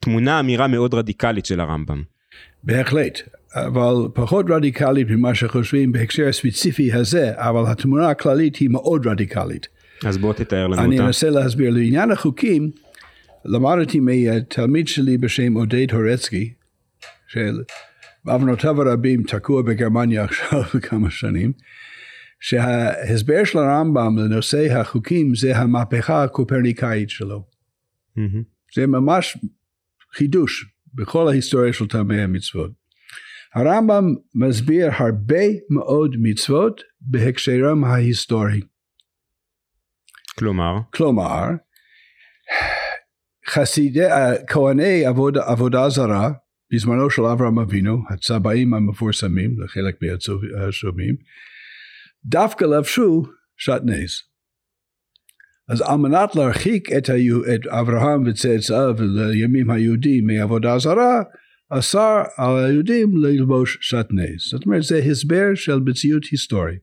תמונה אמירה מאוד רדיקלית של הרמב"ם. בהחלט, אבל פחות רדיקלית ממה שחושבים בהקשר הספציפי הזה, אבל התמונה הכללית היא מאוד רדיקלית. אז בוא תתאר לנו אני אותה. אנסה להסביר. לעניין החוקים, למדתי מתלמיד שלי בשם עודד הורצקי, שבעוונותיו הרבים תקוע בגרמניה עכשיו כמה שנים, שההסבר של הרמב"ם לנושא החוקים זה המהפכה הקופרניקאית שלו. מהמם. זה ממש חידוש בכל ההיסטוריה של טעמי המצוות. הרמב"ם מסביר הרבה מאוד מצוות בהקשרם ההיסטורי. כלומר, כלומר, חסידי, כהני עבוד, עבודה זרה, בזמנו של אברהם אבינו, הצבעים המפורסמים, לחלק מהשומעים, דווקא לבשו שעטנז. אז על מנת להרחיק את, היו, את אברהם וצאצאיו לימים היהודים מעבודה זרה, אסר על היהודים ללבוש שטנז. זאת אומרת, זה הסבר של מציאות היסטורית.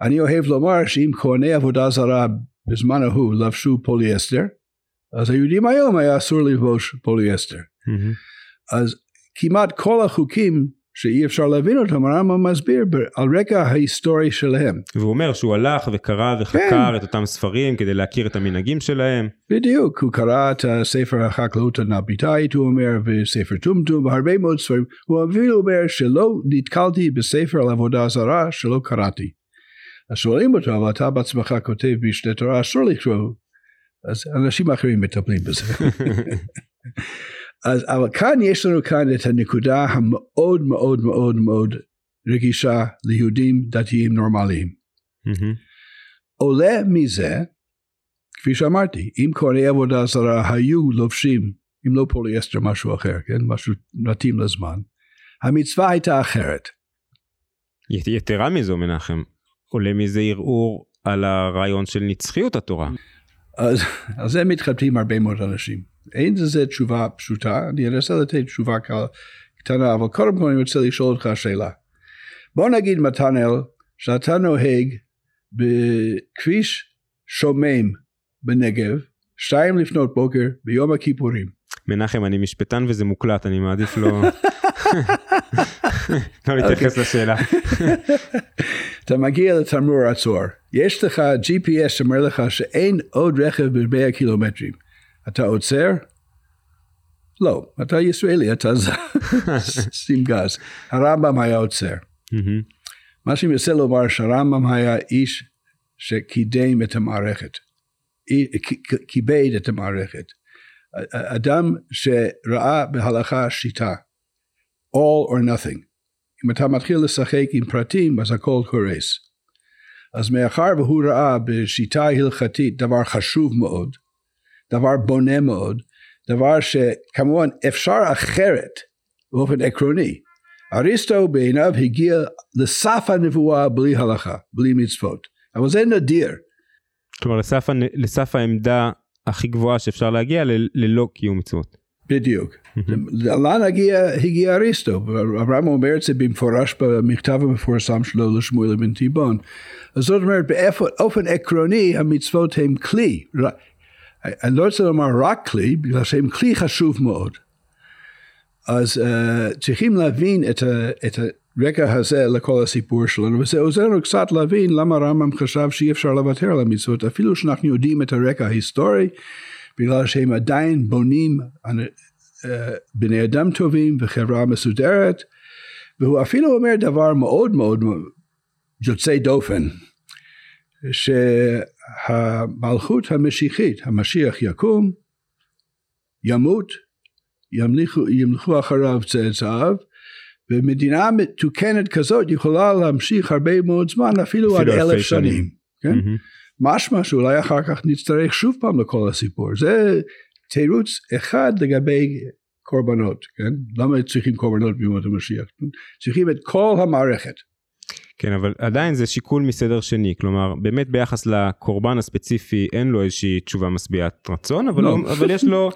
אני אוהב לומר שאם כהני עבודה זרה בזמן ההוא לבשו פוליאסטר, אז היהודים היום היה אסור ללבוש פוליאסטר. Mm-hmm. אז כמעט כל החוקים שאי אפשר להבין אותם, הרמב"ם מסביר על רקע ההיסטורי שלהם. והוא אומר שהוא הלך וקרא וחקר כן. את אותם ספרים כדי להכיר את המנהגים שלהם. בדיוק, הוא קרא את ספר החקלאות הנבטית, הוא אומר, וספר טומטום, והרבה מאוד ספרים. הוא אפילו אומר שלא נתקלתי בספר על עבודה זרה שלא קראתי. אז שואלים אותו, אבל אתה בעצמך כותב בשתי תורה, אסור לקרוא. אז אנשים אחרים מטפלים בזה. אז, אבל כאן יש לנו כאן את הנקודה המאוד מאוד מאוד מאוד רגישה ליהודים דתיים נורמליים. מהמם. עולה מזה, כפי שאמרתי, אם כהני עבודה זרה היו לובשים, אם לא פוליאסטר משהו אחר, כן, משהו מתאים לזמן, המצווה הייתה אחרת. ית- יתרה מזו מנחם, עולה מזה ערעור על הרעיון של נצחיות התורה. אז על זה מתחבטים הרבה מאוד אנשים. אין לזה תשובה פשוטה, אני אנסה לתת תשובה קטנה, אבל קודם כל אני רוצה לשאול אותך שאלה. בוא נגיד מתנאל, שאתה נוהג בכביש שומם בנגב, שתיים לפנות בוקר ביום הכיפורים. מנחם אני משפטן וזה מוקלט אני מעדיף לא לא להתייחס לשאלה. אתה מגיע לתמרור עצור, יש לך GPS שאומר לך שאין עוד רכב ב-100 קילומטרים. אתה עוצר? לא, אתה ישראלי, אתה שים גז. הרמב"ם היה עוצר. מה שאני רוצה לומר שהרמב"ם היה איש שקידם את המערכת, כיבד את המערכת. אדם שראה בהלכה שיטה, all or nothing. אם אתה מתחיל לשחק עם פרטים אז הכל קורס. אז מאחר והוא ראה בשיטה הלכתית דבר חשוב מאוד, דבר בונה מאוד, דבר שכמובן אפשר אחרת באופן עקרוני. אריסטו בעיניו הגיע לסף הנבואה בלי הלכה, בלי מצוות. אבל זה נדיר. כלומר לסף, לסף העמדה הכי גבוהה שאפשר להגיע ל- ללא קיום מצוות. בדיוק. לאן הגיע, הגיע אריסטו? אברהם אומר את זה במפורש במכתב המפורסם שלו לשמואל בן תיבון. אז זאת אומרת, באופן עקרוני המצוות הם כלי. אני לא רוצה לומר רק כלי, בגלל שהם כלי חשוב מאוד. אז uh, צריכים להבין את, ה, את הרקע הזה לכל הסיפור שלנו, וזה עוזר לנו קצת להבין למה הרמב"ם חשב שאי אפשר לוותר על המצוות, אפילו שאנחנו יודעים את הרקע ההיסטורי, בגלל שהם עדיין בונים uh, בני אדם טובים וחברה מסודרת, והוא אפילו אומר דבר מאוד מאוד יוצא דופן, שהמלכות המשיחית, המשיח יקום, ימות, ימליכו, ימלכו אחריו צאצאיו, ומדינה מתוקנת כזאת יכולה להמשיך הרבה מאוד זמן, אפילו עד אפילו אלפי אלף שנים. שנים. כן? מהמם. משמע שאולי אחר כך נצטרך שוב פעם לכל הסיפור. זה תירוץ אחד לגבי קורבנות, כן? למה צריכים קורבנות בימות המשיח? צריכים את כל המערכת. כן אבל עדיין זה שיקול מסדר שני כלומר באמת ביחס לקורבן הספציפי אין לו איזושהי תשובה משביעת רצון אבל, לא. הוא, אבל יש לו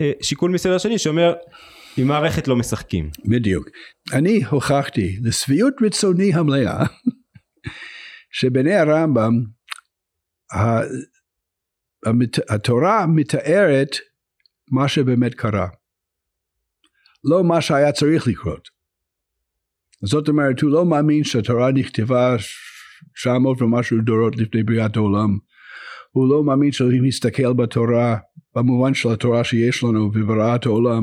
אה, שיקול מסדר שני שאומר עם מערכת לא משחקים. בדיוק. אני הוכחתי לשביעות רצוני המלאה שבעיני הרמב"ם התורה מתארת מה שבאמת קרה. לא מה שהיה צריך לקרות. זאת אומרת, הוא לא מאמין שהתורה נכתבה 900 ומשהו דורות לפני בריאת העולם. הוא לא מאמין שאם יסתכל בתורה, במובן של התורה שיש לנו בבריאת העולם,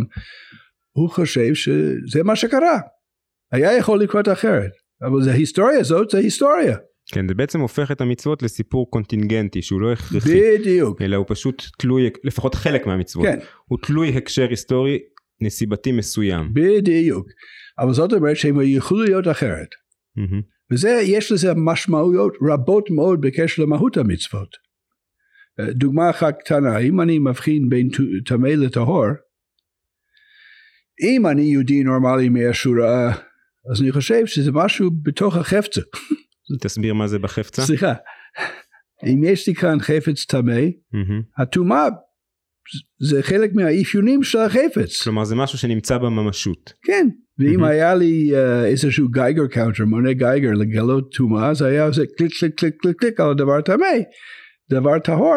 הוא חושב שזה מה שקרה. היה יכול לקרות אחרת. אבל זה ההיסטוריה הזאת, זה היסטוריה. כן זה בעצם הופך את המצוות לסיפור קונטינגנטי שהוא לא הכרחי בדיוק. אלא הוא פשוט תלוי לפחות חלק מהמצוות כן, הוא תלוי הקשר היסטורי נסיבתי מסוים. בדיוק. אבל זאת אומרת שהם יכלו להיות אחרת. מהמם. וזה, יש לזה משמעויות רבות מאוד בקשר למהות המצוות. אה, דוגמה אחת קטנה, אם אני מבחין בין טמא לטהור, אם אני יהודי נורמלי מהשורה, אז אני חושב שזה משהו בתוך החפצה. תסביר מה זה בחפצה. סליחה. אם יש לי כאן חפץ טמא, מהמם. הטומאה זה חלק מהאפיונים של החפץ. כלומר זה משהו שנמצא בממשות. כן, ואם. היה לי אה, איזשהו Geiger counter, מונה גייגר לגלות טומאה, אז היה עושה קליק קליק קליק קליק קליק על הדבר טמא. דבר טהור,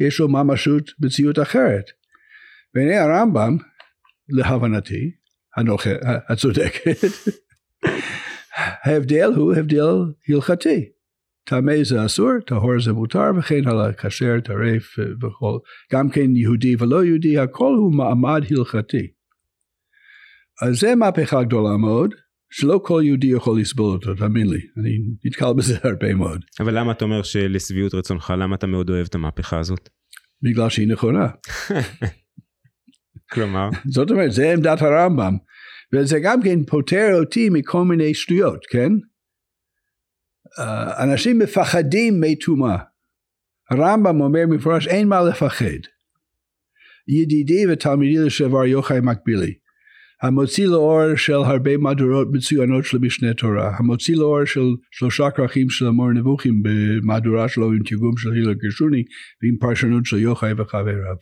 יש לו ממשות מציאות אחרת. בעיני הרמב"ם, להבנתי. הצודקת, ההבדל הוא הבדל הלכתי. טמא זה אסור, טהור זה מותר, וכן הלאה, כשר, טרף אה, וכל. גם כן יהודי ולא יהודי, הכל הוא מעמד הלכתי. אז זה מהפכה גדולה מאוד, שלא כל יהודי יכול לסבול אותו, תאמין לי, אני נתקל בזה הרבה מאוד, אבל למה אתה אומר שלשביעות רצונך, למה אתה מאוד אוהב את המהפכה הזאת? בגלל שהיא נכונה. כלומר, זאת אומרת, זה עמדת הרמב"ם, וזה גם כן פוטר אותי מכל מיני שטויות, כן? אה, אנשים מפחדים מטומאה. הרמב"ם אומר מפורש, אין מה לפחד. ידידי ותלמידי לשעבר יוחאי מקבילי, המוציא לאור של הרבה מהדורות מצוינות של משנה תורה, המוציא לאור של שלושה כרכים של אמור נבוכים במהדורה שלו עם תרגום של הילה גרשוני ועם פרשנות של יוחאי וחבריו.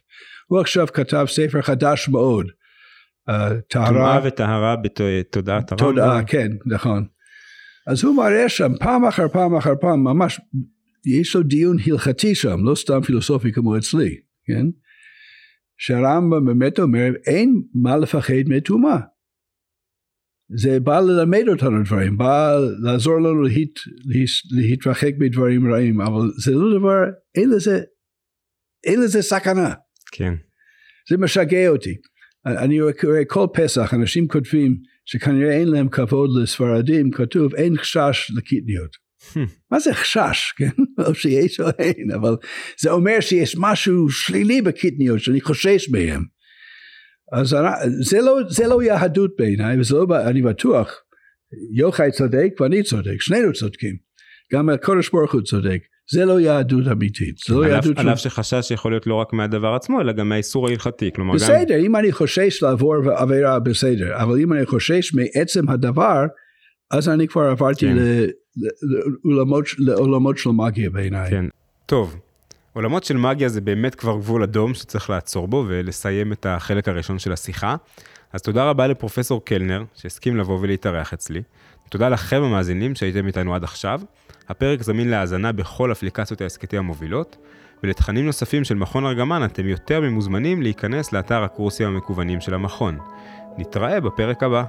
הוא עכשיו כתב ספר חדש מאוד, אה, טומאה טהרה, וטהרה בתודעת הרמב"ם. תודעה, כן, נכון. אז הוא מראה שם פעם אחר פעם אחר פעם, ממש, יש לו דיון הלכתי שם, לא סתם פילוסופי כמו אצלי, כן? שהרמב"ם באמת אומר, אין מה לפחד מטומאה. זה בא ללמד אותנו דברים, בא לעזור לנו להת, להת, להתרחק מדברים רעים, אבל זה לא דבר, אין לזה, אין לזה סכנה. כן. זה משגע אותי. אני רואה כל פסח אנשים כותבים שכנראה אין להם כבוד לספרדים, כתוב אין חשש לקטניות. מה זה חשש, כן? או שיש או אין, אבל זה אומר שיש משהו שלילי בקטניות שאני חושש מהם. אז זה לא, זה לא יהדות בעיניי, וזה לא, אני בטוח, יוחאי צודק ואני צודק, שנינו צודקים. גם הקודש ברוך הוא צודק. זה לא יהדות אמיתית. זה לא אף- יהדות על אף שחשש יכול להיות לא רק מהדבר עצמו, אלא גם מהאיסור ההלכתי. כלומר, גם... בסדר, אם אני חושש לעבור עבירה בסדר, אבל אם אני חושש מעצם הדבר, אז אני כבר עברתי כן. לעולמות, לעולמות של מגיה בעיניי. כן. טוב, עולמות של מגיה זה באמת כבר גבול אדום שצריך לעצור בו ולסיים את החלק הראשון של השיחה. אז תודה רבה לפרופסור קלנר שהסכים לבוא ולהתארח אצלי. תודה לכם המאזינים שהייתם איתנו עד עכשיו. הפרק זמין להאזנה בכל אפליקציות ההסכתים המובילות, ולתכנים נוספים של מכון ארגמן אתם יותר ממוזמנים להיכנס לאתר הקורסים המקוונים של המכון. נתראה בפרק הבא.